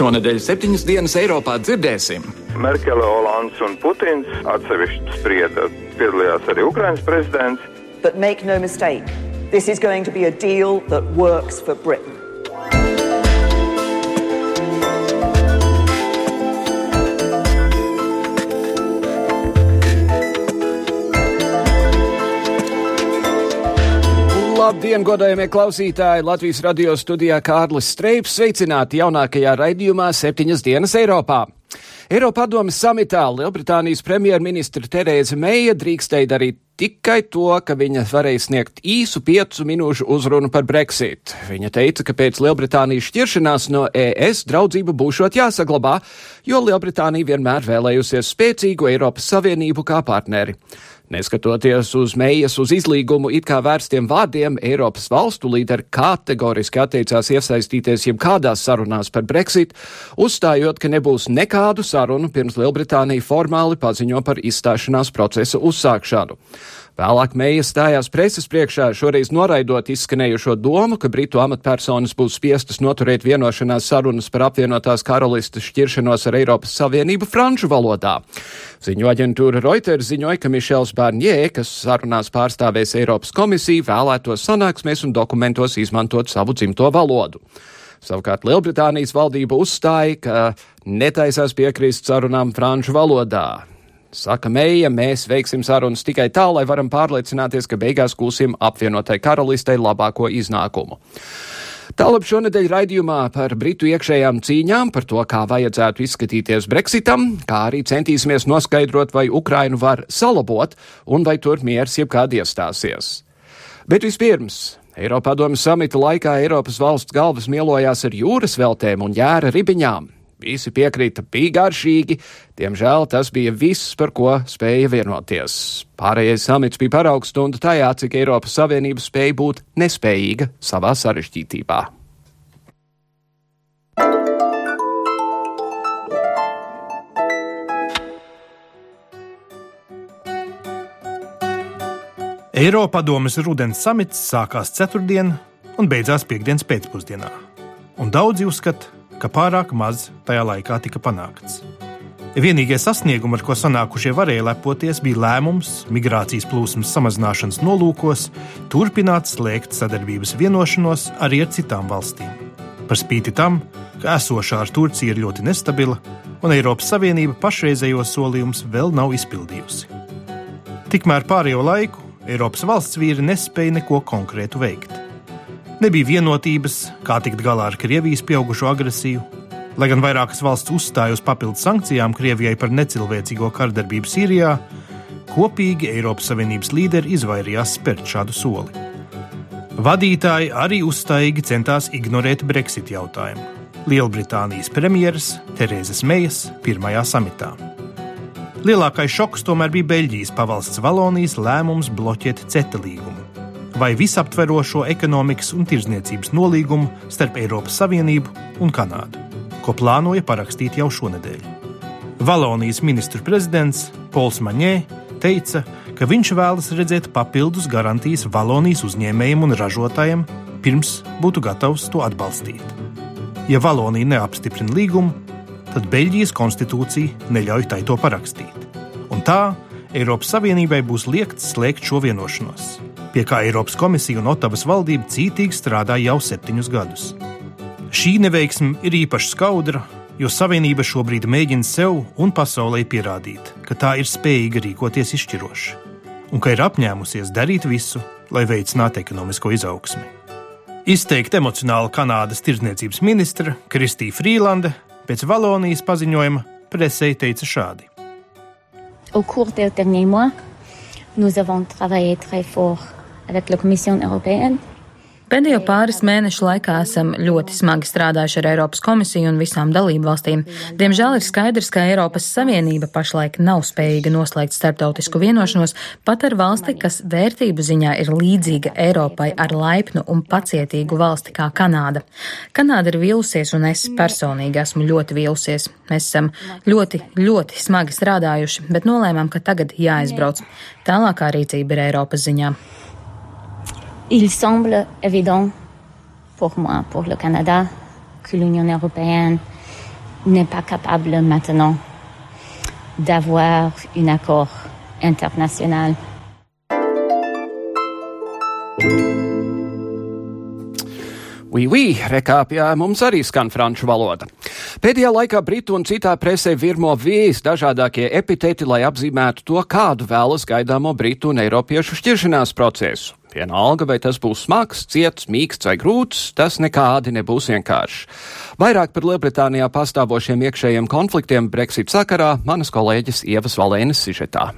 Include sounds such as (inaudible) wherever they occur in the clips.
Šonadēļ septiņas dienas Eiropā dzirdēsim. Merkele, Olands un Putins atsevišķi sprieda. Piedalījās arī Ukraiņas prezidents. But make no mistake, this is going to be a deal that works for Britain. Labdien, godājamie klausītāji! Latvijas radio studijā Kārlis Streips sveicināti jaunākajā raidījumā Septiņas dienas Eiropā. Eiropadomes samitā Lielbritānijas premjerministra Terēza Meija drīkstēja darīt tikai to, ka viņa varēja sniegt īsu piecu minūšu uzrunu par Brexit. Viņa teica, ka pēc Lielbritānijas šķiršanās no ES draudzība būšot jāsaglabā, jo Lielbritānija vienmēr vēlējusies spēcīgu Eiropas Savienību kā partneri. Neskatoties uz mējas uz izlīgumu it kā vērstiem vārdiem, Eiropas valstu līderi kategoriski atteicās iesaistīties jebkādās sarunās par Brexit, uzstājot, ka nebūs nekādu sarunu pirms Lielbritānija formāli paziņo par izstāšanās procesa uzsākšanu. Vēlāk Meija stājās preses priekšā, šoreiz noraidot izskanējušo domu, ka Britu amatpersonas būs spiestas noturēt vienošanās sarunas par apvienotās karalistes šķiršanos ar Eiropas Savienību franču valodā. Ziņu aģentūra Reuters ziņoja, ka Mišels Barņē, kas sarunās pārstāvēs Eiropas komisiju, vēlētos sanāksmēs un dokumentos izmantot savu dzimto valodu. Savukārt Lielbritānijas valdība uzstāja, ka netaisās piekrist sarunām franču valodā. Saka Meija, mēs veiksim sarunas tikai tā, lai varam pārliecināties, ka beigās gūsim apvienotai karalistei labāko iznākumu. Tālāk šonadēļ raidījumā par Britu iekšējām cīņām, par to, kā vajadzētu izskatīties Brexitam, kā arī centīsimies noskaidrot, vai Ukrainu var salabot un vai tur miers jebkād iestāsies. Bet vispirms Eiropadomas samita laikā Eiropas valsts galvas mielojās ar jūras veltēm un jēra ribiņām. Visi piekrita, bija garšīgi, diemžēl tas bija viss, par ko spēja vienoties. Pārējais samits bija paraugstunda tajā, cik Eiropas Savienība spēja būt nespējīga savā sarežģītībā. Eiropadomes rudens samits sākās ceturtdien un beidzās piekdienas pēcpusdienā. Un daudzi uzskata, ka pārāk maz tajā laikā tika panākts. Vienīgie sasniegumi, ar ko sanākušie varēja lepoties, bija lēmums migrācijas plūsmas samazināšanas nolūkos turpināt slēgt sadarbības vienošanos arī ar citām valstīm. Par spīti tam, ka esošā ar Turciju ir ļoti nestabila un Eiropas Savienība pašreizējos solījumus vēl nav izpildījusi. Tikmēr pārējo laiku Eiropas valsts vīri nespēja neko konkrētu veikt. Nebija vienotības, kā tikt galā ar Krievijas pieaugušo agresiju. Lai gan vairākas valsts uzstāja uz papildus sankcijām Krievijai par necilvēcīgo kardarbību Sīrijā, kopīgi Eiropas Savienības līderi izvairījās spērt šādu soli. Vadītāji arī uzstājīgi centās ignorēt Brexit jautājumu. Lielbritānijas premjeras Terēzes Mejas pirmajā samitā. Lielākais šoks tomēr bija Beļģijas pavalsts Valonijas lēmums bloķēt CETA līgumu vai visaptverošo ekonomikas un tirdzniecības nolīgumu starp Eiropas Savienību un Kanādu, ko plānoja parakstīt jau šonadēļ. Valonijas ministru prezidents Pols Maņē teica, ka viņš vēlas redzēt papildus garantijas Valonijas uzņēmējiem un ražotājiem, pirms būtu gatavs to atbalstīt. Ja Valonija neapstiprina līgumu, tad Beļģijas konstitūcija neļauj tai to parakstīt. Un tā Eiropas Savienībai būs liekts slēgt šo vienošanos pie kā Eiropas komisija un Otavas valdība cītīgi strādā jau septiņus gadus. Šī neveiksme ir īpaši skaudra, jo Savienība šobrīd mēģina sev un pasaulē pierādīt, ka tā ir spējīga rīkoties izšķiroši un ka ir apņēmusies darīt visu, lai veicinātu ekonomisko izaugsmi. Izteikti emocionāla Kanādas tirdzniecības ministra Kristīna Frīlande pēc Valonijas paziņojuma presē teica šādi: Au cours des derniers mois, nous avons travaillé très fort avec la Commission européenne. Pēdējo pāris mēnešu laikā esam ļoti smagi strādājuši ar Eiropas komisiju un visām dalību valstīm. Diemžēl ir skaidrs, ka Eiropas Savienība pašlaik nav spējīga noslēgt starptautisku vienošanos pat ar valsti, kas vērtību ziņā ir līdzīga Eiropai ar laipnu un pacietīgu valsti kā Kanāda. Kanāda ir vīlusies un es personīgi esmu ļoti vīlusies. Mēs esam ļoti, ļoti smagi strādājuši, bet nolēmām, ka tagad jāizbrauc. Tālākā rīcība ir Eiropas ziņā. Il semble évident pour moi, pour le Canada, que l'Union européenne n'est pas capable maintenant d'avoir un accord international. Wī, rekāpjā mums arī skan franču valoda. Pēdējā laikā Britu un citā presē virmo vīs dažādākie epiteti, lai apzīmētu to, kādu vēlas gaidāmo Britu un Eiropiešu šķiršanās procesu. Vienalga, vai tas būs smags, ciets, mīksts vai grūts, tas nekādi nebūs vienkārši. Vairāk par Lielbritānijā pastāvošiem iekšējiem konfliktiem Brexit sakarā manas kolēģis Ievas Valēnas sižetā.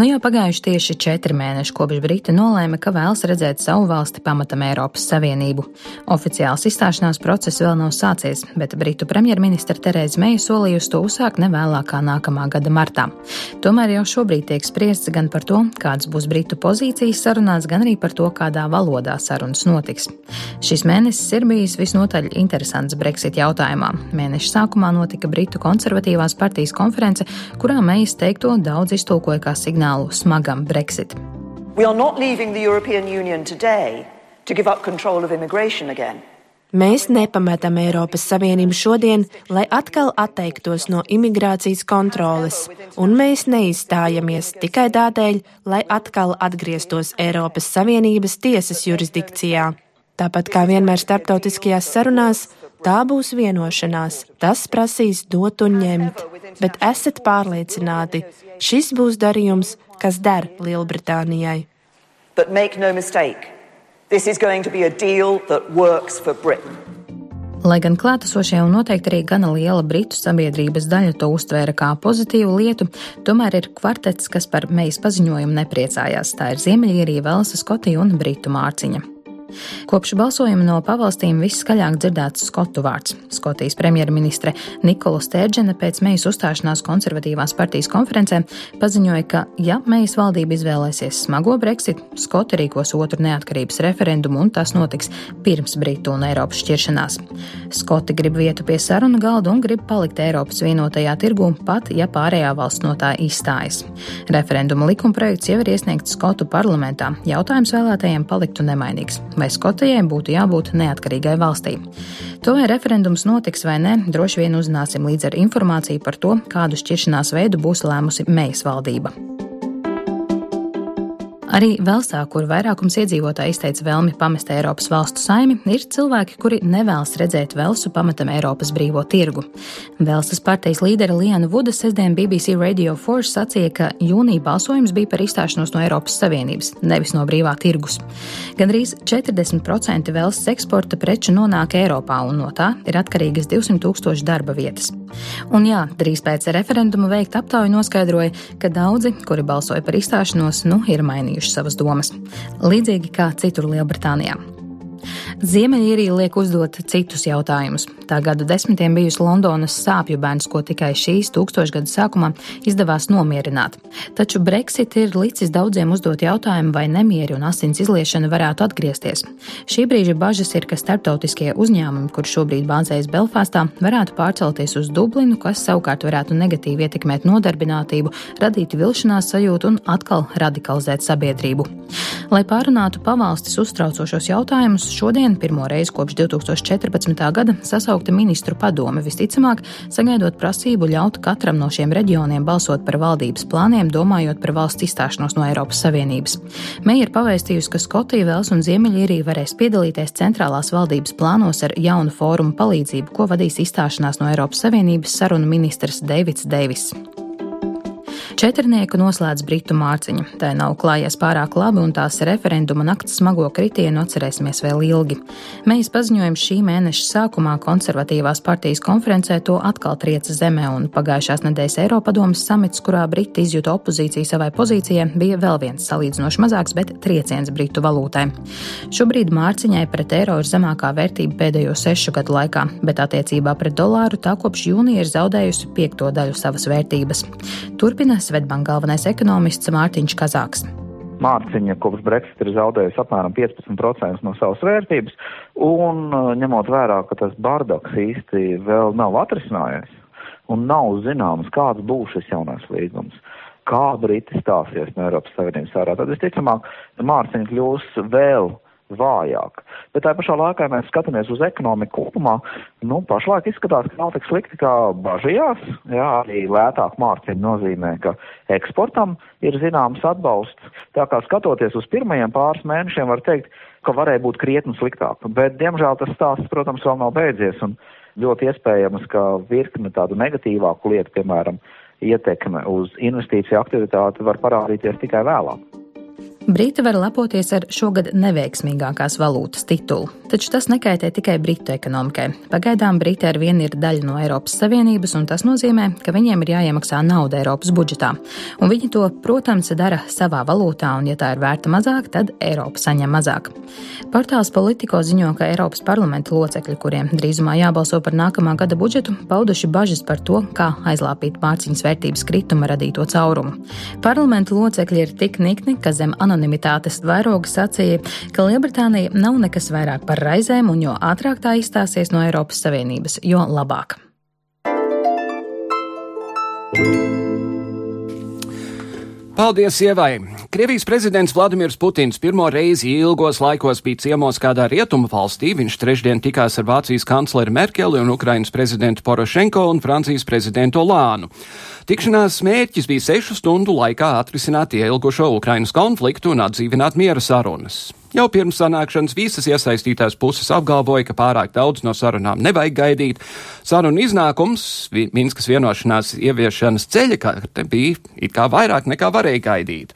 Nu jau pagājuši tieši četri mēneši, kopš Briti nolēma, ka vēlas redzēt savu valsti pamatam Eiropas Savienību. Oficiāls izstāšanās process vēl nav sācies, bet Britu premjerministra Terēza Meija solījusi to uzsākt nevēlākā nākamā gada martā. Tomēr jau šobrīd tiek spriests gan par to, kādas būs Britu pozīcijas sarunās, gan arī par to, kādā valodā sarunas notiks. Šis mēnesis ir bijis visnotaļ interesants Brexit jautājumā. Mēneša sākumā notika Britu konservatīvās partijas konference, kurā Meijas teikto daudz iztulkoja kā signālu signālu smagam Brexit. Mēs nepametam Eiropas Savienību šodien, lai atkal atteiktos no imigrācijas kontroles, un mēs neizstājamies tikai tādēļ, lai atkal atgrieztos Eiropas Savienības tiesas jurisdikcijā. Tāpat kā vienmēr starptautiskajās sarunās, tā būs vienošanās, tas prasīs dot un ņemt, bet esat pārliecināti, Šis būs darījums, kas der Lielbritānijai. But make no mistake, this is going to be a deal that works for Britain. Lai gan klātesošie un noteikti arī gana liela britu sabiedrības daļa to uztvēra kā pozitīvu lietu, tomēr ir kvartets, kas par meijas paziņojumu nepriecājās. Tā ir Ziemeļīrija, Velsa, Skotija un Britu mārciņa. Kopš balsojuma no pavalstīm viskaļāk dzirdēts skotu vārds. Skotijas premjerministre Nikola Stērdžena pēc Mejas uzstāšanās konservatīvās partijas konferencē paziņoja, ka, ja Mejas valdība izvēlēsies smago Brexit, Skoti rīkos otru neatkarības referendumu un tas notiks pirms Britu un Eiropas šķiršanās. Skoti grib vietu pie sarunu galda un grib palikt Eiropas vienotajā tirgū, pat ja pārējā valsts no tā izstājas. Referenduma likumprojekts jau ir iesniegts Skotu parlamentā. Jautājums vēlētājiem paliktu nemainīgs vai Skotijai būtu jābūt neatkarīgai valstī. To vai referendums notiks vai nē, droši vien uzzināsim līdz ar informāciju par to, kādu šķiršanās veidu būs lēmusi Mejas valdība. Arī Velsā, kur vairākums iedzīvotāji izteica vēlmi pamest Eiropas valstu saimi, ir cilvēki, kuri nevēlas redzēt Velsu pamatam Eiropas brīvo tirgu. Velsas partijas līdere Liana Vuda sestdien BBC Radio Force sacīja, ka jūnija balsojums bija par izstāšanos no Eiropas Savienības, nevis no brīvā tirgus. Gandrīz 40% Velsas eksporta preču nonāk Eiropā, un no tā ir atkarīgas 200 tūkstoši darba vietas. Un jā, drīz pēc referenduma veikta aptauja noskaidroja, ka daudzi, kuri balsoja par izstāšanos, nu ir mainījuši savas domas. Līdzīgi kā citur Lielbritānijā. Ziemeļīrija liek uzdot citus jautājumus. Tā gadu desmitiem bijusi Londonas sāpju bērns, ko tikai šīs tūkstošgada sākumā izdevās nomierināt. Taču Brexit ir licis daudziem uzdot jautājumu, vai nemieri un asins izliešana varētu atgriezties. Šī brīža bažas ir, ka starptautiskie uzņēmumi, kur šobrīd bāzējas Belfāstā, varētu pārcelties uz Dublinu, kas savukārt varētu negatīvi ietekmēt nodarbinātību, radīt vilšanās sajūtu un atkal radikalizēt sabiedrību. Lai pārunātu pavalstis uztraucošos jautājumus, šodien pirmo reizi kopš 2014. gada sasaukta ministru padome visticamāk, sagaidot prasību ļaut katram no šiem reģioniem balsot par valdības plāniem, domājot par valsts izstāšanos no Eiropas Savienības. Meija ir pavēstījusi, ka Skotija, Vels un Ziemeļīrija varēs piedalīties centrālās valdības plānos ar jaunu fórumu palīdzību, ko vadīs izstāšanās no Eiropas Savienības sarunu ministrs Deivids Deivis. Četrnieku noslēdz Britu mārciņa. Tā nav klājies pārāk labi, un tās referenduma nakts smago kritienu atcerēsimies vēl ilgi. Mēs paziņojam šī mēneša sākumā konservatīvās partijas konferencē to atkal trieca zemē, un pagājušās nedēļas Eiropadomas samits, kurā Briti izjuta opozīciju savai pozīcijai, bija vēl viens salīdzinoši mazāks, bet trieciens Britu valūtai. Šobrīd mārciņai pret eiro ir zemākā vērtība pēdējo sešu gadu laikā, bet attiecībā pret dolāru tā kopš jūnija ir zaudējusi piekto daļu savas vērtības. Turpina Svetbank galvenais ekonomists Mārtiņš Kazāks. Mārciņa kopš Brexit ir zaudējusi apmēram 15% no savas vērtības, un uh, ņemot vērā, ka tas bardaks īsti vēl nav atrisinājies, un nav zināms, kāds būs šis jaunais līgums, kā Briti stāsies no Eiropas Savienības ārā, tad visticamāk Mārciņa kļūs vēl vājāk. Bet tā pašā laikā, ja mēs skatāmies uz ekonomiku kopumā, nu, pašlaik izskatās, ka nav tik slikti kā bažījās. Jā, arī lētāk mārciņa nozīmē, ka eksportam ir zināms atbalsts. Tā kā skatoties uz pirmajiem pāris mēnešiem, var teikt, ka varēja būt krietni sliktāk. Bet, diemžēl, tas stāsts, protams, vēl nav beidzies. Un ļoti iespējams, ka virkne tādu negatīvāku lietu, piemēram, ietekme uz investīciju aktivitāti var parādīties tikai vēlāk. Briti var lepoties ar šogad neveiksmīgākās valūtas titulu, taču tas nekaitē tikai Britu ekonomikai. Pagaidām Briti ar vienu ir daļa no Eiropas Savienības, un tas nozīmē, ka viņiem ir jāiemaksā nauda Eiropas budžetā. Un viņi to, protams, dara savā valūtā, un ja tā ir vērta mazāk, tad Eiropa saņem mazāk. Portāls Politico ziņo, ka Eiropas parlamenta locekļi, kuriem drīzumā jābalso par nākamā gada budžetu, pauduši bažas par to, kā aizlāpīt mārciņas vērtības krituma radīto caurumu. Parlamenta locekļi ir tik nikni, ka zem anonimitātes vairoga sacīja, ka Lielbritānija nav nekas vairāk par raizēm, un jo ātrāk tā izstāsies no Eiropas Savienības, jo labāk. Paldies, Ievai! Krievijas prezidents Vladimirs Putins pirmo reizi ilgos laikos bija ciemos kādā rietumu valstī. Viņš trešdien tikās ar Vācijas kancleri Merkeli un Ukrainas prezidentu Porošenko un Francijas prezidentu Olānu. Tikšanās mērķis bija sešu stundu laikā atrisināt ielgušo Ukrainas konfliktu un atdzīvināt miera sarunas. Jau pirms sanākšanas visas iesaistītās puses apgalvoja, ka pārāk daudz no sarunām nevajag gaidīt. Sarunu iznākums, Minskas vienošanās ieviešanas ceļa karte bija it kā vairāk nekā varēja gaidīt.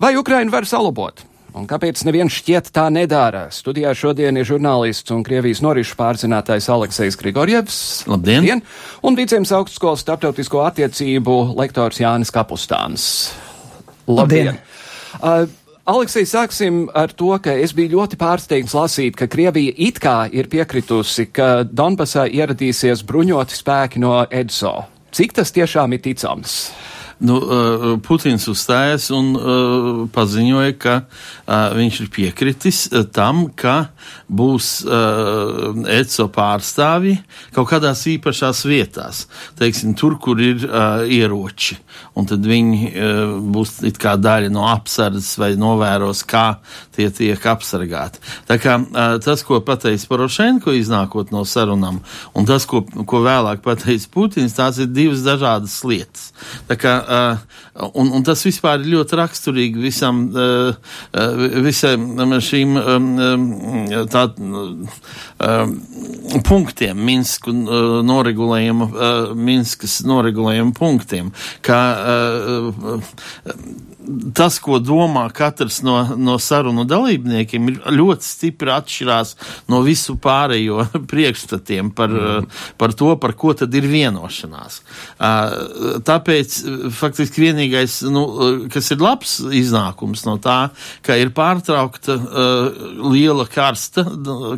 Vai Ukraina var salabot? Un kāpēc neviens šķiet tā nedara? Studijā šodien ir žurnālists un Krievijas norišu pārzinātājs Aleksejs Grigorjevs. Labdien! Labdien. Un Vicējums augstskolas starptautisko attiecību lektors Jānis Kapustāns. Labdien! Labdien. Uh, Aleksij, sāksim ar to, ka es biju ļoti pārsteigts lasīt, ka Krievija it kā ir piekritusi, ka Donbasā ieradīsies bruņoti spēki no EDSO. Cik tas tiešām ir ticams? Nu, uh, Putins uzstājās un uh, paziņoja, ka uh, viņš ir piekritis tam, ka būs ECO pārstāvji kaut kādās īpašās vietās, teiksim, tur, kur ir ieroči. Un tad viņi būs it kā daļa no apsardzes vai novēros, kā tie tiek apsargāti. Tā kā tas, ko pateica Porošenko iznākot no sarunām, un tas, ko, ko vēlāk pateica Putins, tās ir divas dažādas lietas. Tā kā un, un tas vispār ir ļoti raksturīgi visam, uh, uh, visam šīm tā, punktiem, Minsku noregulējuma, Minskas noregulējuma punktiem, kā tas, ko domā katrs no, no sarunu dalībniekiem, ir ļoti stipri atšķirās no visu pārējo (laughs) priekšstatiem par, mm. par to, par ko tad ir vienošanās. Tāpēc faktiski vienīgais, nu, kas ir labs iznākums no tā, ka ir pārtraukta liela karsta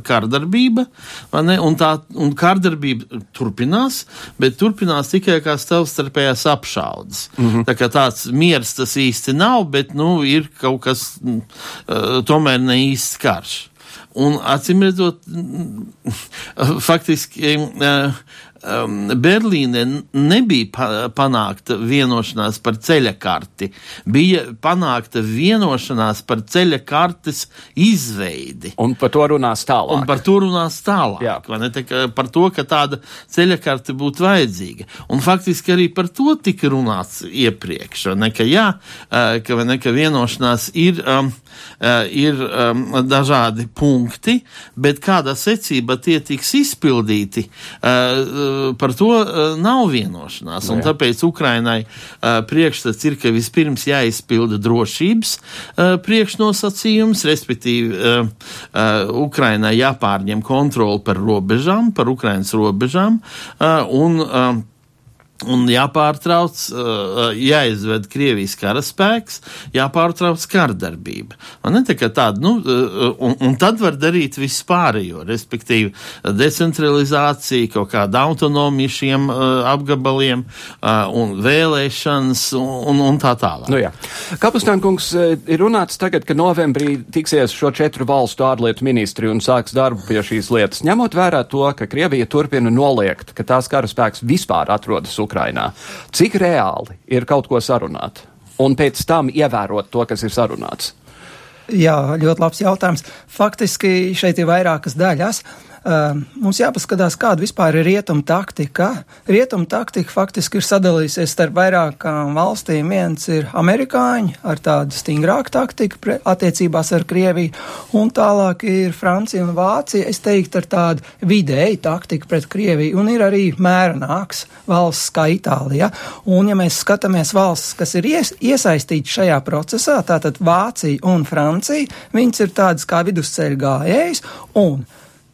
kārdarbība, un tā un kārdarbība turpinās, bet turpinās tikai kā savstarpējās apšaudas. Mm -hmm. Tā kā tāds miers tas īsti nav, bet nu, ir kaut kas uh, tomēr ne īsts karš. Un acīm redzot, (laughs) faktiski uh, um, Berlīnē nebija pa, panākta vienošanās par ceļa karti, bija panākta vienošanās par ceļa kartes izveidi. Un par to runās tālāk. Un par to runās tālāk. Jā. Ne, tā, par to, ka tāda ceļa karte būtu vajadzīga. Un faktiski arī par to tika runāts iepriekš, ne, ka jā, uh, ka, ne, ka vienošanās ir. Um, ir um, dažādi punkti punkti, bet kādā secībā tie tiks izpildīti, par to nav vienošanās. Un tāpēc Ukrainai priekšstats ir, ka vispirms jāizpilda drošības priekšnosacījums, respektīvi Ukrainai jāpārņem kontroli par robežām, par Ukrainas robežām, un Un jāpārtrauc, uh, jāizved Krievijas karaspēks, jāpārtrauc kardarbība. Man ne tikai tāda, nu, uh, un, un tad var darīt visu pārējo, respektīvi decentralizācija, kaut kāda autonomija šiem uh, apgabaliem un vēlēšanas un, un tā tālāk. Nu. Kapustānkungs ir runāts tagad, ka novembrī tiksies šo četru valstu ārlietu ministri un sāks darbu pie šīs lietas. Ņemot vērā to, ka Krievija turpina noliegt, ka tās karaspēks vispār atrodas Ukrainā. Cik reāli ir kaut ko sarunāt un pēc tam ievērot to, kas ir sarunāts? Jā, ļoti labs jautājums. Faktiski šeit ir vairākas daļas. Ehm, mums jāpaskatās, kāda vispār ir rietuma taktika. Rietuma taktika faktiski ir sadalījusies starp vairākām valstīm. Viens ir amerikāņi ar tādu stingrāku taktiku attiecībās ar Krieviju, un tālāk ir Francija un Vācija, es teiktu, ar tādu vidēju taktiku pret Krieviju, un ir arī mērenāks valsts kā Itālija. Un, ja mēs skatāmies valsts, kas ir ies, iesaistīti šajā procesā, tātad Vācija un Francija, viņas ir tādas kā vidusceļa gājējas, un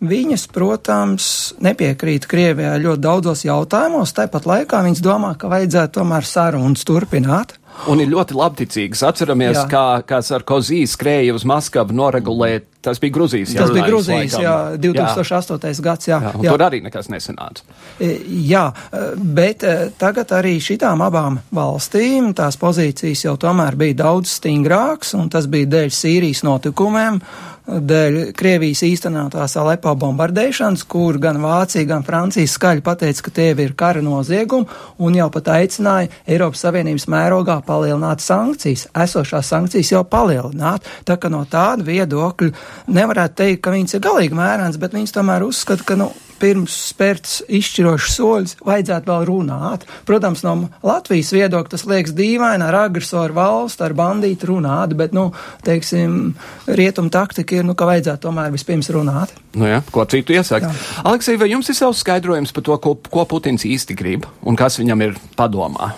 Viņas, protams, nepiekrīt Krievijai ļoti daudzos jautājumos, tāpat laikā viņas domā, ka vajadzētu tomēr sarunas turpināt. Un ir ļoti labticīgs. Atceramies, Jā. kā, kā Sarkozī skrēja uz Maskavu noregulēt. Tas bija Gruzijas jautājums. Tas bija Gruzijas, jā, 2008. Jā. gads, jā. jā, jā. Tur arī nekas nesanāca. E, jā, e, bet e, tagad arī šitām abām valstīm tās pozīcijas jau tomēr bija daudz stingrāks, un tas bija dēļ Sīrijas notikumiem dēļ Krievijas īstenotās Alepo bombardēšanas, kur gan Vācija, gan Francija skaļi pateica, ka tie ir kara noziegumi, un jau pat aicināja Eiropas Savienības mērogā palielināt sankcijas. Esošās sankcijas jau palielināt, tā ka no tāda viedokļa nevarētu teikt, ka viņas ir galīgi mērens, bet viņas tomēr uzskata, ka, nu, pirms spērts izšķirošs soļus, vajadzētu vēl runāt. Protams, no Latvijas viedokļa tas liekas dīvaini ar agresoru valstu, ar bandītu runāt, bet, nu, teiksim, rietumu taktika ir, nu, ka vajadzētu tomēr vispirms runāt. Nu jā, ko citu iesaka? Aleksij, vai jums ir savs skaidrojums par to, ko, ko Putins īsti grib un kas viņam ir padomā?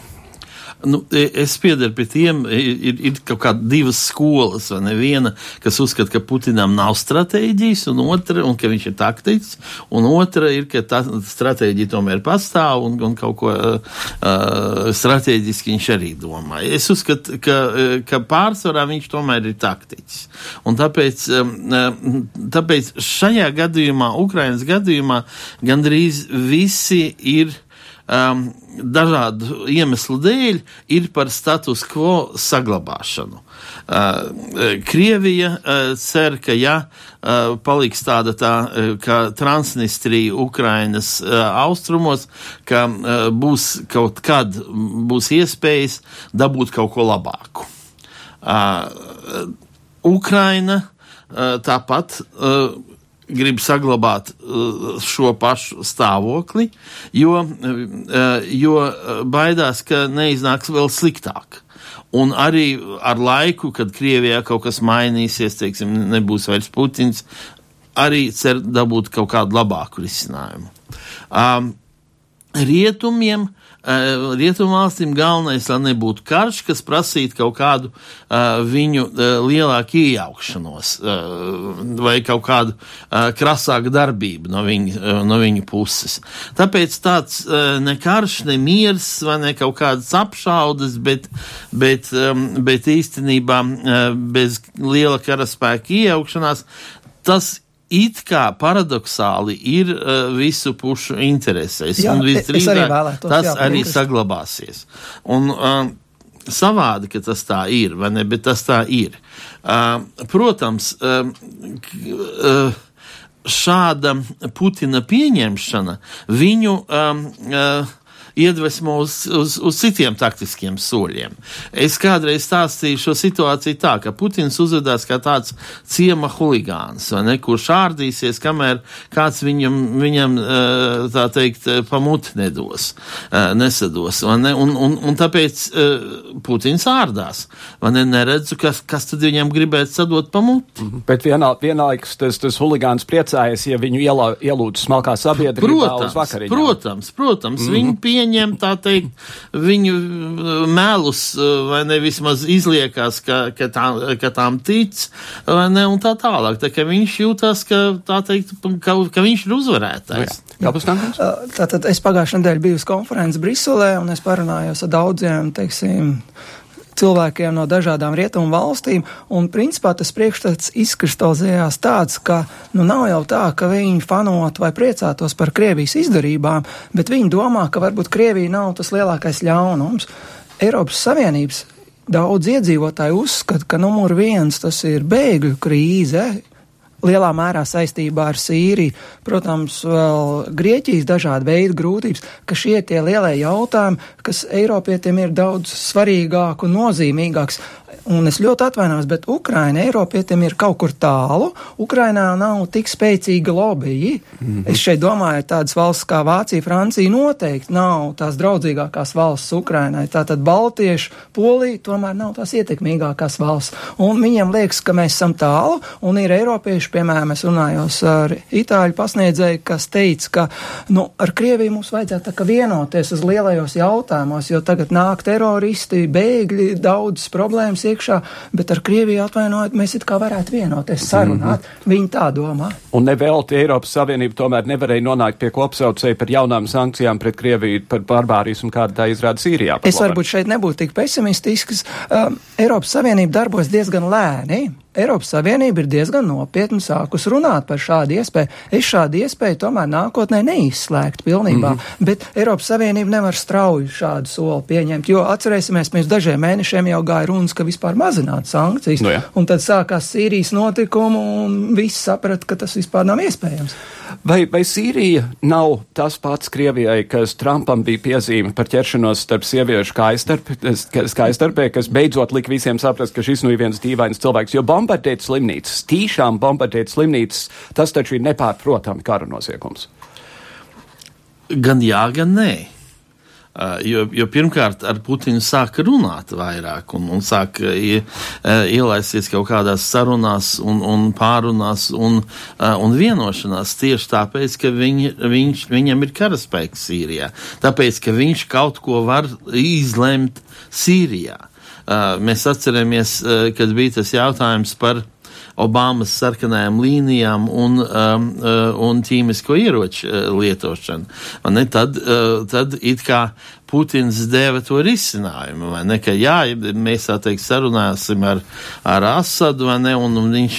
Nu, e, es piedaru pie tiem, e, ir, ir kaut kādas divas skolas? Viena, kas uzskata, ka Putinam nav stratēģijas, un otra, un ka viņš ir taktisks, un otra ir, ka tā stratēģija tomēr pastāv, un, un kaut ko uh, stratēģiski viņš arī domā. Es uzskatu, ka, ka pārsvarā viņš tomēr ir taktisks. Un tāpēc, um, tāpēc šajā gadījumā, Ukrainas gadījumā, gandrīz visi ir um, dažādu iemeslu dēļ ir par status quo saglabāšanu. Uh, Krievija uh, cer, ka ja uh, paliks tāda tā kā Transnistrija Ukrainas austrumos, ka būs kaut kad būs iespējas dabūt kaut ko labāku. Ukraina tāpat grib saglabāt uh, šo pašu stāvokli, jo, uh, jo baidās, ka neiznāks vēl sliktāk. Un arī ar laiku, kad Krievijā kaut kas mainīsies, teiksim, nebūs vairs Putins, arī cer dabūt kaut kādu labāku risinājumu. Um, rietumiem Rietumvalstīm galvenais, lai nebūtu karš, kas prasītu kaut kādu uh, viņu uh, lielāku iejaukšanos uh, vai kaut kādu krasāku darbību no viņa, uh, no viņa puses. Tāpēc tāds ne karš, ne miers vai ne kaut kādas apšaudas, bet, bet, um, bet īstenībā bez liela karaspēka iejaukšanās tas it kā paradoxāli ir uh, visu pušu interesēs. Jā, un visdrīzāk arī vēlētos, tas jā, arī piekrist. saglabāsies. Un, uh, savādi, ka tas tā ir, vai ne, bet tas tā ir. Uh, protams, uh, uh, šāda Putina pieņemšana viņu um, uh, iedvesmo uz, uz, uz citiem taktiskiem soļiem. Es kādreiz stāstīju šo situāciju tā, ka Putins uzvedās kā tāds ciema huligāns, ne, kurš ārdīsies, kamēr kāds viņam, viņam tā teikt, pamuti nedos, nesados, vai ne, un, un, un tāpēc Putins ārdās, vai ne, neredzu, kas, kas tad viņam gribētu sadot pamuti. Mhm. Bet vienā, vienlaikus tas, tas huligāns priecājas, ja viņu ielūdz smalkā sabiedrībā protams, uz vakariņām. Protams, protams, mm -hmm. viņi pieņem, tā teikt, viņu melus, vai ne vismaz izliekās, ka, ka, tā, ka tām tic, vai ne, un tā tālāk. Tā ka viņš jūtas, ka, tā teikt, ka, ka viņš ir uzvarētājs. Nu. Jā. Tātad es pagājušajā nedēļā biju uz konferences Briselē, un es parunājos ar daudziem, teiksim, cilvēkiem no dažādām rietumu valstīm, un principā tas priekšstats izkristalizējās tāds, ka nu nav jau tā, ka viņi fanot vai priecātos par Krievijas izdarībām, bet viņi domā, ka varbūt Krievija nav tas lielākais ļaunums. Eiropas Savienības daudz iedzīvotāji uzskata, ka numur viens tas ir bēgļu krīze, lielā mērā saistībā ar Sīriju, protams, vēl Grieķijas dažādi veidi grūtības, ka šie tie lielie jautājumi, kas Eiropietiem ir daudz svarīgāk un nozīmīgāks, un es ļoti atvainos, bet Ukraina Eiropietiem ir kaut kur tālu. Ukrainā nav tik spēcīga lobby. Mm -hmm. Es šeit domāju, tādas valsts kā Vācija, Francija noteikti nav tās draudzīgākās valsts Ukrainai. Tātad Baltieši, Polija tomēr nav tās ietekmīgākās valsts. Un viņiem liekas, ka mēs esam tālu, un ir Eiropieši, piemēram, es runājos ar Itāļu pasniedzēju, kas teica, ka, nu, ar Krieviju mums vajadzētu vienoties uz lielajos jautājumos, jo tagad nāk teroristi, bēgļi, daudzas problēmas iekšā, bet ar Krieviju atvainojot, mēs it kā varētu vienoties, sarunāt. Mm -hmm. Viņi tā domā. Un nevelti Eiropas Savienība tomēr nevarēja nonākt pie kopsaucēja par jaunām sankcijām pret Krieviju par barbārijas un kāda tā izrāda Sīrijā. Es varbūt šeit nebūtu tik pesimistisks. Um, Eiropas Savienība darbojas diezgan lēni. Eiropas Savienība ir diezgan nopietni sākus runāt par šādu iespēju. Es šādu iespēju tomēr nākotnē neizslēgtu pilnībā, mm -hmm. bet Eiropas Savienība nevar strauji šādu soli pieņemt, jo atcerēsimies, mēs dažiem mēnešiem jau gāja runas, ka vispār mazināt sankcijas, no nu jā. un tad sākās Sīrijas notikumi, un visi saprata, ka tas vispār nav iespējams. Vai, vai Sīrija nav tas pats Krievijai, kas Trumpam bija piezīme par ķeršanos starp sieviešu kājastarpē, kas beidzot lika visiem saprast, ka šis nu ir viens dīvains cilvēks, jo bombardēt slimnīcas, tīšām bombardēt slimnīcas, tas taču ir nepārprotami kara noziegums. Gan jā, gan nē. Uh, jo, jo pirmkārt, ar Putinu sāka runāt vairāk un, un sāka ie, ielaisties kaut kādās sarunās un, un pārunās un, uh, un vienošanās tieši tāpēc, ka viņ, viņš, viņam ir karaspēks Sīrijā. Tāpēc, ka viņš kaut ko var izlemt Sīrijā. Mēs atceramies, kad bija tas jautājums par Obamas sarkanajām līnijām un, um, un ķīmisko ieroču lietošanu. Ne, tad, tad it kā Putins deva to risinājumu, vai ne, ka jā, mēs tā teikt sarunāsim ar, ar Asadu, vai ne, un, un viņš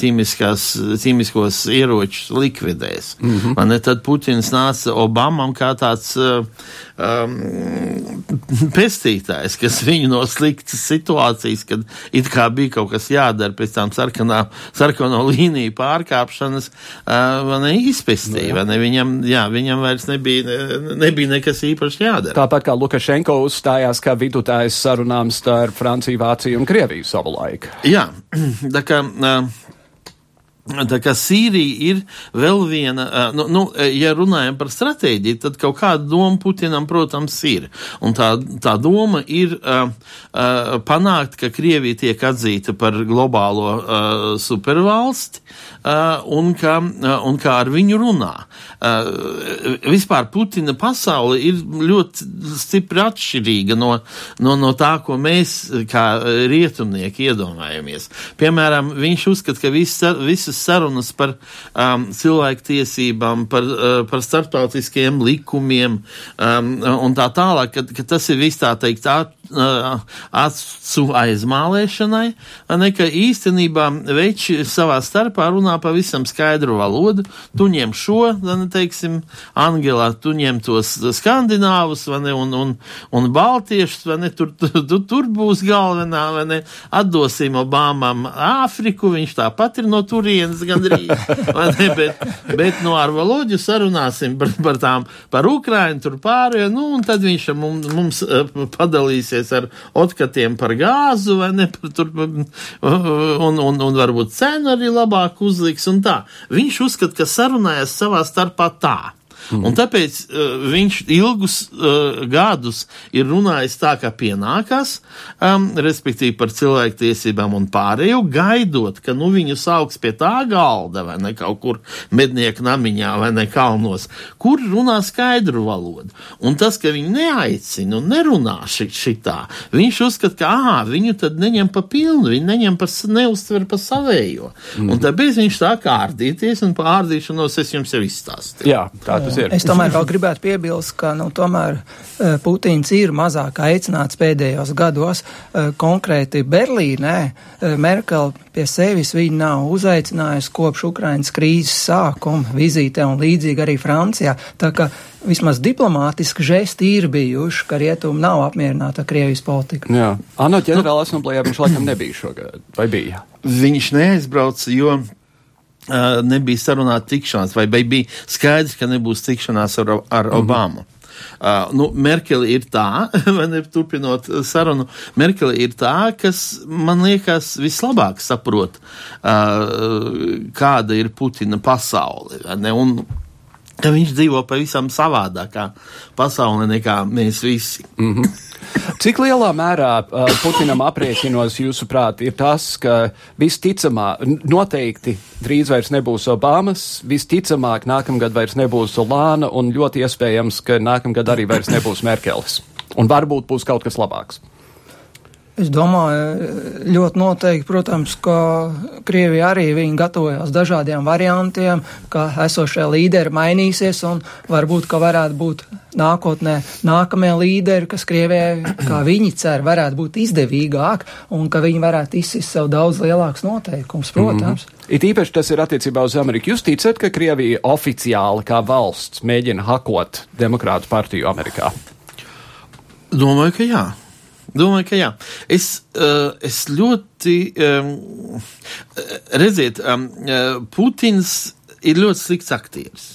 ķīmiskās, ķīmiskos ieročus likvidēs. Mm -hmm. Vai ne, tad Putins nāca Obamam kā tāds uh, um, pestītājs, kas viņu no sliktas situācijas, kad it kā bija kaut kas jādara pēc tām sarkanā, sarkano līniju pārkāpšanas, uh, vai ne, izpestīja, nu vai ne, viņam, jā, viņam vairs nebija, nebija nekas īpaši īpaši jādara. Tāpat kā Lukašenko uzstājās kā vidutājs sarunām starp Franciju, Vāciju un Krieviju savulaik. Jā, (clears throat) tā kā. Uh, Tā kā Sīrija ir vēl viena, nu, nu, ja runājam par stratēģiju, tad kaut kāda doma Putinam, protams, ir. Un tā, tā doma ir uh, uh, panākt, ka Krievija tiek atzīta par globālo uh, supervalsti uh, un, ka, uh, un kā ar viņu runā. Uh, vispār Putina pasaule ir ļoti stipri atšķirīga no, no, no tā, ko mēs kā rietumnieki iedomājamies. Piemēram, viņš uzskata, ka visas, visas sarunas par um, cilvēktiesībām, par, uh, par starptautiskiem likumiem um, un tā tālāk, ka, ka tas ir viss tā teikt uh, acu aizmālēšanai, ne, ka īstenībā veči savā starpā runā pavisam skaidru valodu. Tu ņem šo, ne, teiksim, Angelā, tu ņem tos skandināvus, ne, un, un, un baltiešus, vai ne, tur, tu, tur būs galvenā, vai ne, atdosim Obamam Āfriku, viņš tāpat ir no turienes gandrīz, vai ne, bet, bet no ar valoģu sarunāsim par, par tām, par Ukrainu, tur pārējo, nu, un tad viņš mums, mums padalīsies ar otkatiem par gāzu, vai ne, par tur, un, un, un varbūt cenu arī labāk uzliks, un tā. Viņš uzskata, ka sarunājas savā starpā tā. Mm. Un tāpēc uh, viņš ilgus uh, gadus ir runājis tā, kā pienākās, um, respektīvi par cilvēktiesībām un pārējo, gaidot, ka nu viņu sauks pie tā galda vai ne kaut kur mednieku namiņā vai ne kalnos, kur runā skaidru valodu. Un tas, ka viņi neaicina un nerunā ši, šitā, viņš uzskata, ka, ah, viņu tad neņem pa pilnu, viņi neņem pa, neuztver pa savējo. Mm. Un tāpēc viņš tā kā ārdīties un par ārdīšanos es jums jau izstāstīju. Jā, tā tas ir. Es tomēr vēl gribētu piebilst, ka nu, tomēr uh, Putins ir mazāk aicināts pēdējos gados. Uh, konkrēti Berlīnē uh, Merkel pie sevis viņu nav uzaicinājusi kopš Ukrainas krīzes sākuma vizītē un līdzīgi arī Francijā. Tā ka vismaz diplomātiski žesti ir bijuši, ka rietumi nav apmierināti ar Krievijas politiku. Jā, Anna ģenerāla asamblējā viņš laikam nebija šogad, vai bija? Viņš neaizbrauca, jo nebija sarunāta tikšanās, vai bija skaidrs, ka nebūs tikšanās ar, ar mhm. Obamu. Uh, nu, Merkele ir tā, (laughs) vai ne, turpinot sarunu, Merkele ir tā, kas man liekas vislabāk saprot, uh, kāda ir Putina pasaule, ne, un ka viņš dzīvo pavisam savādākā pasaulē nekā mēs visi. Mm -hmm. Cik lielā mērā uh, Putinam aprēķinos, jūsuprāt, ir tas, ka visticamāk, noteikti drīz vairs nebūs Obamas, visticamāk nākamgad vairs nebūs Olāna un ļoti iespējams, ka nākamgad arī vairs nebūs Merkelis. Un varbūt būs kaut kas labāks. Es domāju, ļoti noteikti, protams, ka Krievija arī viņi gatavojās dažādiem variantiem, ka esošie līderi mainīsies un varbūt, ka varētu būt nākotnē nākamie līderi, kas Krievijai, kā viņi cer, varētu būt izdevīgāk un ka viņi varētu izsist sev daudz lielāks noteikums, protams. Mm -hmm. It īpaši tas ir attiecībā uz Ameriku. Jūs ticat, ka Krievija oficiāli kā valsts mēģina hakot Demokrātu partiju Amerikā? Domāju, ka jā. Domāju, ka jā. Es, uh, es ļoti, um, redziet, um, Putins ir ļoti slikts aktieris.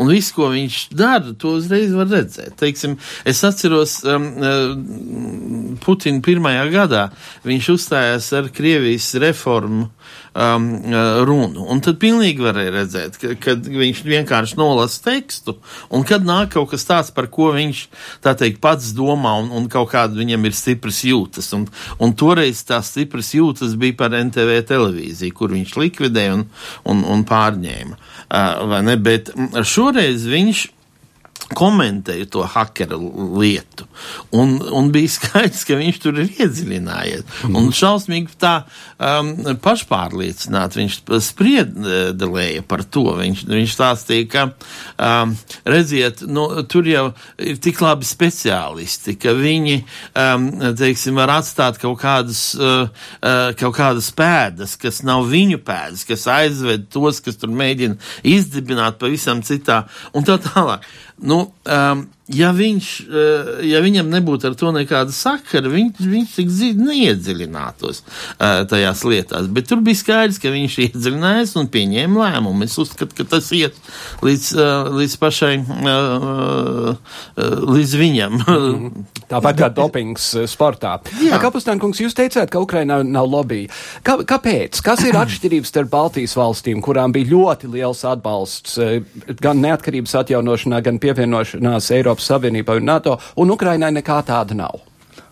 Un viss, ko viņš dara, to uzreiz var redzēt. Teiksim, es atceros um, Putina pirmajā gadā, viņš uzstājās ar Krievijas reformu um, uh, runu. Un tad pilnīgi varēja redzēt, ka, kad viņš vienkārši nolasa tekstu, un kad nāk kaut kas tāds, par ko viņš, teikt, pats domā, un, un kaut kāda viņam ir stipras jūtas. Un, un toreiz tās stipras jūtas bija par NTV televīziju, kur viņš likvidēja un, un, un pārņēma. Uh? Bet šoreiz viņš komentēju to hackera lietu. Un, un bija skaidrs, ka viņš tur ir iedziļinājies. Mm. Un šausmīgi tā um, pašpārliecināti viņš spriedelēja par to. Viņš, viņš stāstīja, ka, um, redziet, nu, tur jau ir tik labi speciālisti, ka viņi, um, teiksim, var atstāt kaut kādas, uh, uh, kaut kādas pēdas, kas nav viņu pēdas, kas aizved tos, kas tur mēģina izdibināt pavisam citā un tā tālāk. Nu, um, ja, viņš, eh, ja viņam nebūtu ar to nekāda sakara, viņš, viņš tik zina, neiedziļinātos eh, tajās lietās. Bet tur bija skaidrs, ka viņš iedziļinājās un pieņēma lēmumu. Es uzskatu, ka tas iet līdz, eh, līdz pašai, līdz viņam. Mhm. Tāpat kā (laughs) dopings sportā. Kapustānkungs, jūs teicāt, ka Ukrainā nav lobby. Kā, kāpēc? Kas ir (clears throat) atšķirības starp Baltijas valstīm, kurām bija ļoti liels atbalsts gan neatkarības atjaunošanā, gan pievienošanās Eiropas Eiropas Savienībai un NATO, un Ukrainai nekā tāda nav.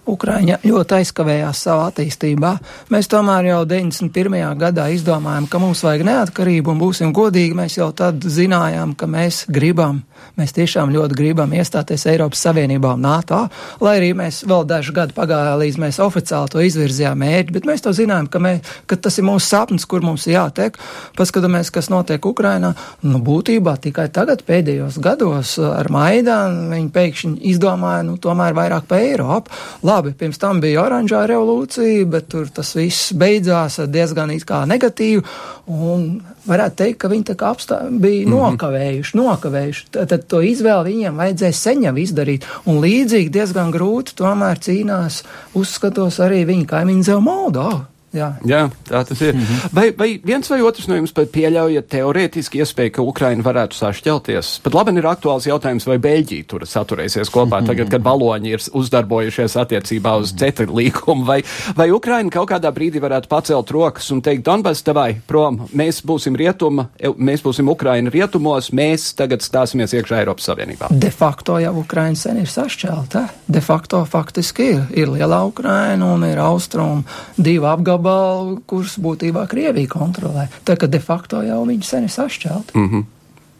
Ukraiņa ļoti aizkavējās savā attīstībā. Mēs tomēr jau 91. gadā izdomājām, ka mums vajag neatkarību un būsim godīgi. Mēs jau tad zinājām, ka mēs gribam, mēs tiešām ļoti gribam iestāties Eiropas Savienībā un NATO, lai arī mēs vēl dažu gadu pagāja, līdz mēs oficiāli to izvirzījām mērķi, bet mēs to zinājām, ka, mē, ka tas ir mūsu sapnis, kur mums jātiek. Paskatāmies, kas notiek Ukrainā. Nu, būtībā tikai tagad pēdējos gados ar Maidānu viņi pēkšņi izdomāja, nu, tomēr vairāk pa Eiropu. Labi, pirms tam bija oranžā revolūcija, bet tur tas viss beidzās diezgan it kā negatīvi, un varētu teikt, ka viņi tā kā apstā, bija mm -hmm. nokavējuši, nokavējuši. Tad, tad to izvēli viņiem vajadzēja sen jau izdarīt, un līdzīgi diezgan grūti tomēr cīnās, uzskatos arī viņa kaimiņu Zeu Moldova. Jā. Jā, tā tas ir. Mm -hmm. vai, vai viens vai otrs no jums pieļaujat teorētiski iespēju, ka Ukraina varētu sašķelties? Pat labi ir aktuāls jautājums, vai Beļģija tur saturēsies kopā, -hmm. tagad, kad baloņi ir uzdarbojušies attiecībā uz CETA līkumu, vai, vai Ukraina kaut kādā brīdī varētu pacelt rokas un teikt, Donbass, tavai prom, mēs būsim rietuma, mēs būsim Ukraina rietumos, mēs tagad stāsimies iekšā Eiropas Savienībā. De facto jau Ukraina sen ir sašķelta. De facto faktiski ir. Ir lielā Ukraina un ir austrum divi apgabali gabalu, kurus būtībā Krievija kontrolē. Tā kā de facto jau viņi sen ir sašķelti. Mm -hmm.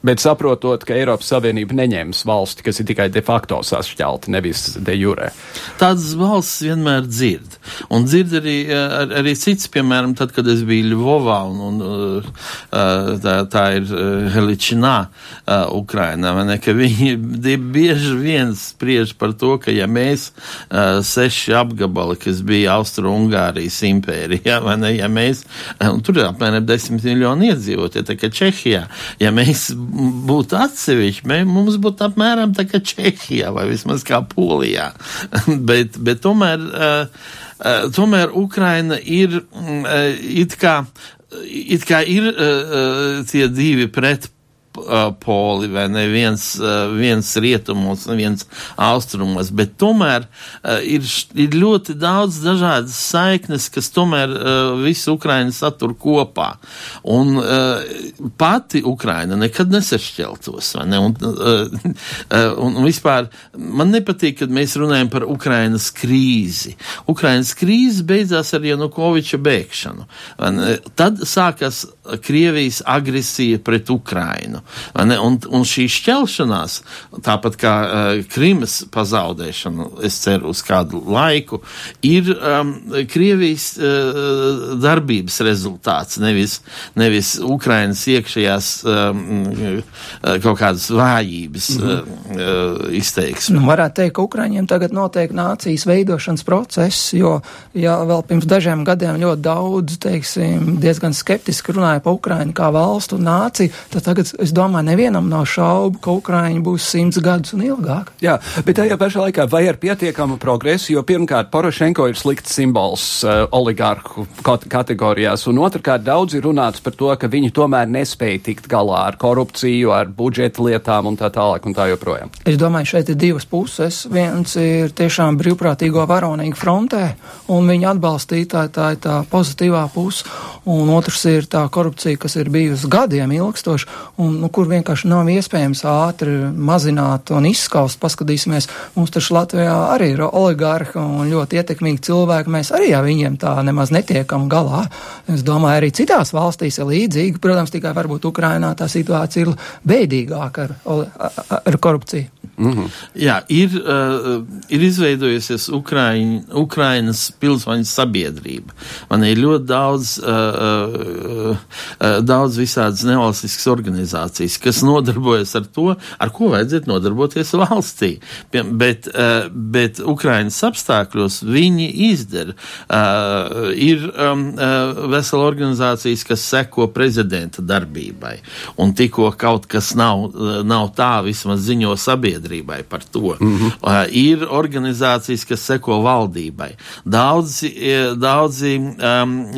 Bet saprotot, ka Eiropas Savienība neņems valsti, kas ir tikai de facto sašķelta, nevis de jure. Tādas valsts vienmēr dzird. Un dzird arī, ar, arī cits, piemēram, tad, kad es biju Ļuvovā, un, un uh, uh, tā, tā ir uh, Heličinā, Ukrainā, ne, ka viņi bieži vien spriež par to, ka ja mēs seši apgabali, kas bija Austro-Ungārijas impērija, vai ne, ja mēs, un tur ir apmēram desmit miljoni iedzīvotie, tā kā Čehijā, ja mēs būtu atsevišķi, mums būtu apmēram tā kā Čehijā vai vismaz kā Polijā. (laughs) bet, bet tomēr, uh, uh, tomēr Ukraina ir uh, it kā, it kā ir uh, tie divi pret poli, vai ne viens, viens rietumos, viens austrumos, bet tomēr ir, ir ļoti daudz dažādas saiknes, kas tomēr visu Ukrainu satur kopā. Un pati Ukraina nekad nesašķeltos, vai ne? Un, un vispār man nepatīk, kad mēs runājam par Ukrainas krīzi. Ukrainas krīze beidzās ar Janukoviča bēgšanu. Tad sākas Krievijas agresija pret Ukrainu. Un, un šī šķelšanās, tāpat kā uh, Krimas pazaudēšana, es ceru, uz kādu laiku, ir um, Krievijas uh, darbības rezultāts, nevis, nevis Ukrainas iekšējās um, kaut kādas vājības mm uh, izteiksme. Nu, varētu teikt, ka Ukraiņiem tagad notiek nācijas veidošanas process, jo ja vēl pirms dažiem gadiem ļoti daudz, teiksim, diezgan skeptiski runāja par Ukrainu kā valstu un nāciju, tad tagad es domāju, nevienam nav šaubu, ka Ukraiņa būs simts gadus un ilgāk. Jā, bet tajā pašā laikā vai ar pietiekamu progresu, jo pirmkārt Porošenko ir slikts simbols uh, oligarhu kategorijās, un otrkārt daudz ir runāts par to, ka viņi tomēr nespēja tikt galā ar korupciju, ar budžeta lietām un tā tālāk un tā joprojām. Es domāju, šeit ir divas puses. Viens ir tiešām brīvprātīgo varonīgu frontē, un viņa atbalstītāji tā ir tā pozitīvā puse, un otrs ir tā korupcija, kas ir bijusi gadiem ilgstoša, un nu, kur vienkārši nav iespējams ātri mazināt un izskaust. Paskatīsimies, mums taču Latvijā arī ir oligarhi un ļoti ietekmīgi cilvēki. Mēs arī ar viņiem tā nemaz netiekam galā. Es domāju, arī citās valstīs ir līdzīgi. Protams, tikai varbūt Ukrainā tā situācija ir bēdīgāka ar, ar korupciju. -hmm. Jā, ir, uh, ir izveidojusies Ukraiņ, Ukrainas pilsoņu sabiedrība. Man ir ļoti daudz, uh, uh, daudz visādas nevalstiskas organizācijas, kas nodarbojas ar to, ar ko vajadzētu nodarboties valstī. Bet, uh, bet Ukrainas apstākļos viņi izdara. Uh, ir um, uh, vesela organizācijas, kas seko prezidenta darbībai. Un tikko kaut kas nav, nav tā, vismaz ziņo sabiedrība sabiedrībai par to. Mm -hmm. uh, ir organizācijas, kas seko valdībai. Daudzi, daudzi um,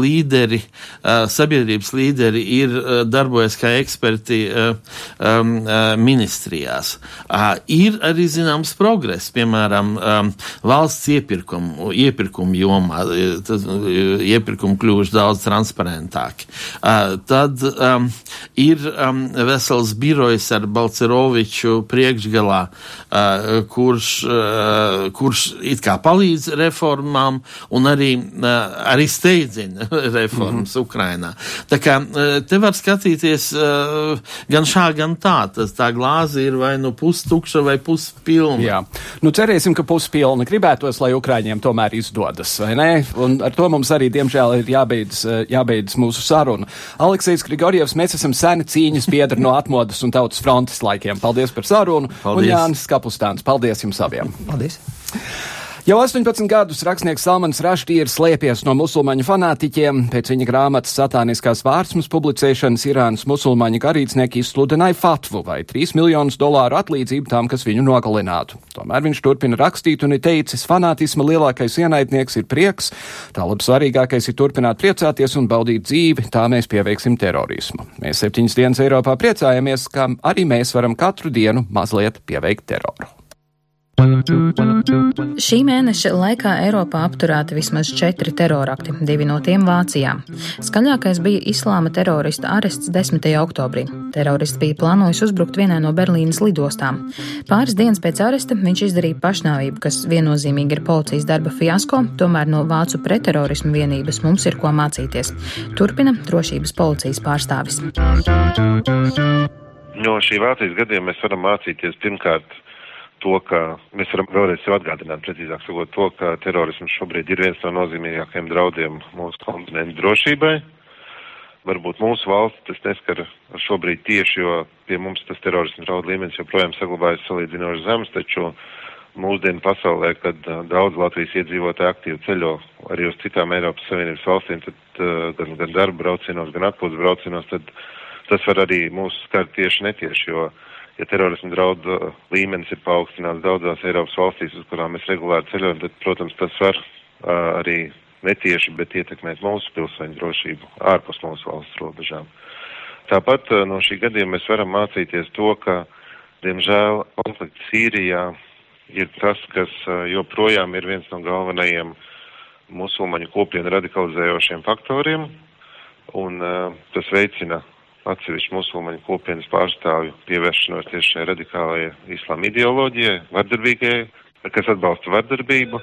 līderi, uh, sabiedrības līderi ir uh, darbojas kā eksperti uh, um, uh, ministrijās. Uh, ir arī zināms progress, piemēram, um, valsts iepirkumu, iepirkumu jomā. Tas, iepirkumi kļuvuši daudz transparentāki. Uh, tad um, ir um, vesels birojs ar Balceroviču priekš priekšgalā, uh, kurš, uh, kurš it kā palīdz reformām un arī, uh, arī steidzina (laughs) reformas mm -hmm. Ukrainā. Tā kā te var skatīties gan šā, gan tā. Tas tā glāze ir vai nu pustukša vai puspilna. Jā, nu cerēsim, ka puspilna gribētos, lai Ukraiņiem tomēr izdodas, vai ne? Un ar to mums arī, diemžēl, ir jābeidz, jābeidz mūsu saruna. Aleksējs Grigorjevs, mēs esam seni cīņas biedri no atmodas un tautas frontes laikiem. Paldies par sarunu! Paldies. Un Jānis Kapustāns. Paldies jums abiem! Paldies! Jau 18 gadus rakstnieks Salmans Raštī ir slēpies no musulmaņu fanātiķiem. Pēc viņa grāmatas satāniskās vārdsmas publicēšanas Irānas musulmaņu garīdznieki izsludināja fatvu vai 3 miljonus dolāru atlīdzību tam, kas viņu nogalinātu. Tomēr viņš turpina rakstīt un ir teicis, fanātisma lielākais ienaidnieks ir prieks, tālāk svarīgākais ir turpināt priecāties un baudīt dzīvi, tā mēs pieveiksim terorismu. Mēs septiņas dienas Eiropā priecājamies, ka arī mēs varam katru dienu mazliet pieveikt teroru. Šī mēneša laikā Eiropā apturēti vismaz četri terorakti, divi no tiem Vācijā. Skaļākais bija islāma terorista arests 10. oktobrī. Terorists bija plānojis uzbrukt vienai no Berlīnas lidostām. Pāris dienas pēc aresta viņš izdarīja pašnāvību, kas viennozīmīgi ir policijas darba fiasko, tomēr no vācu pretterorismu vienības mums ir ko mācīties. Turpina drošības policijas pārstāvis. No šī Vācijas gadiem mēs varam mācīties pirmkārt to, ka mēs varam vēlreiz sev atgādināt, precīzāk sakot, to, ka terorisms šobrīd ir viens no nozīmīgākajiem draudiem mūsu kontinentu drošībai. Varbūt mūsu valsts tas neskar šobrīd tieši, jo pie mums tas terorismu draudu līmenis joprojām saglabājas salīdzinoši zems, taču mūsdienu pasaulē, kad uh, daudz Latvijas iedzīvotāji aktīvi ceļo arī uz citām Eiropas Savienības valstīm, tad uh, gan, gan darba braucienos, gan atpūtas braucienos, tad tas var arī mūsu skart tieši netieši, jo uh, ja terorismu draudu uh, līmenis ir paaugstināts daudzās Eiropas valstīs, uz kurām mēs regulāri ceļojam, tad, protams, tas var uh, arī netieši, bet ietekmēt mūsu pilsoņu drošību ārpus mūsu valsts robežām. Tāpat uh, no šī gadījuma mēs varam mācīties to, ka, diemžēl, konflikts Sīrijā ir tas, kas uh, joprojām ir viens no galvenajiem musulmaņu kopienu radikalizējošiem faktoriem, un uh, tas veicina atsevišķu musulmaņu kopienas pārstāvju pievēršanos tieši šai radikālajai islāma ideoloģijai, vardarbīgajai, kas atbalsta vardarbību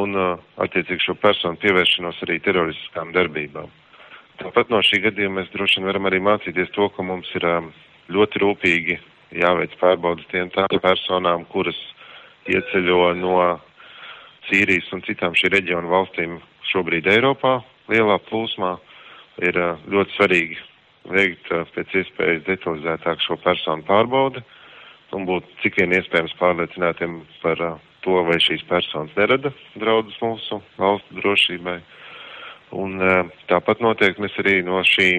un uh, attiecīgi šo personu pievēršanos arī teroristiskām darbībām. Tāpat no šī gadījuma mēs droši vien varam arī mācīties to, ka mums ir um, ļoti rūpīgi jāveic pārbaudas tiem tādām personām, kuras ieceļo no Sīrijas un citām šī reģiona valstīm šobrīd Eiropā lielā plūsmā. Ir uh, ļoti svarīgi veikt pēc iespējas detalizētāk šo personu pārbaudi un būt cik vien iespējams pārliecinātiem par to, vai šīs personas nerada draudus mūsu valstu drošībai. Un tāpat noteikti mēs arī no šī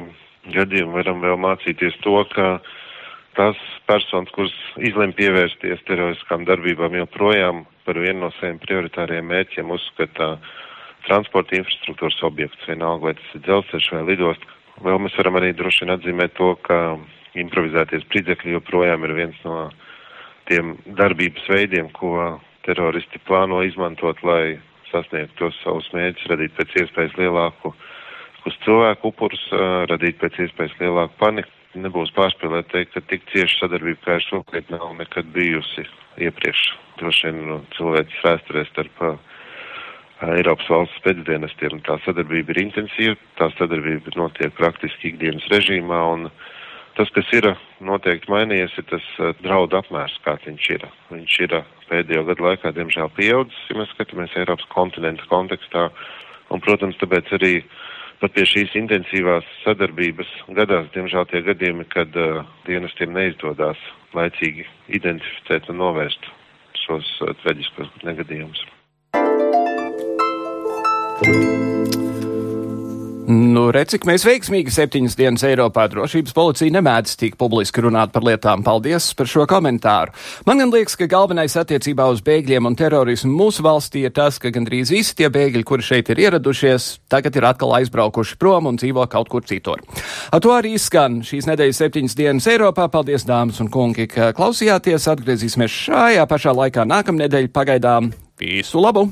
gadījuma varam vēl mācīties to, ka tas personas, kuras izlem pievērsties teroriskām darbībām, joprojām par vienu no saviem prioritāriem mērķiem uzskata transporta infrastruktūras objekts, vienalga vai tas ir dzelzceļš vai lidost, Vēl mēs varam arī droši vien atzīmēt to, ka improvizēties spridzekļi joprojām ir viens no tiem darbības veidiem, ko teroristi plāno izmantot, lai sasniegtu tos savus mērķus, radīt pēc iespējas lielāku uz cilvēku upurus, radīt pēc iespējas lielāku paniku. Nebūs pārspīlēt teikt, ka tik cieša sadarbība kā ir šobrīd nav nekad bijusi iepriekš. Droši vien no cilvēks vēsturē starp uh, Eiropas valsts pēcdienestiem. Tā sadarbība ir intensīva, tā sadarbība notiek praktiski ikdienas režīmā, un tas, kas ir noteikti mainījies, ir tas draudu apmērs, kāds viņš ir. Viņš ir pēdējo gadu laikā, diemžēl, pieaudzis, ja mēs skatāmies Eiropas kontinenta kontekstā, un, protams, tāpēc arī pat pie šīs intensīvās sadarbības gadās, diemžēl, tie gadījumi, kad uh, dienestiem neizdodas laicīgi identificēt un novērst šos uh, traģiskos negadījumus. Nu, redz, cik mēs veiksmīgi septiņas dienas Eiropā drošības policija nemēdz tik publiski runāt par lietām. Paldies par šo komentāru. Man gan liekas, ka galvenais attiecībā uz bēgļiem un terorismu mūsu valstī ir tas, ka gandrīz visi tie bēgļi, kuri šeit ir ieradušies, tagad ir atkal aizbraukuši prom un dzīvo kaut kur citur. Ar to arī skan šīs nedēļas septiņas dienas Eiropā. Paldies, dāmas un kungi, ka klausījāties. Atgriezīsimies šajā pašā laikā nākamnedēļ. Pagaidām visu labu!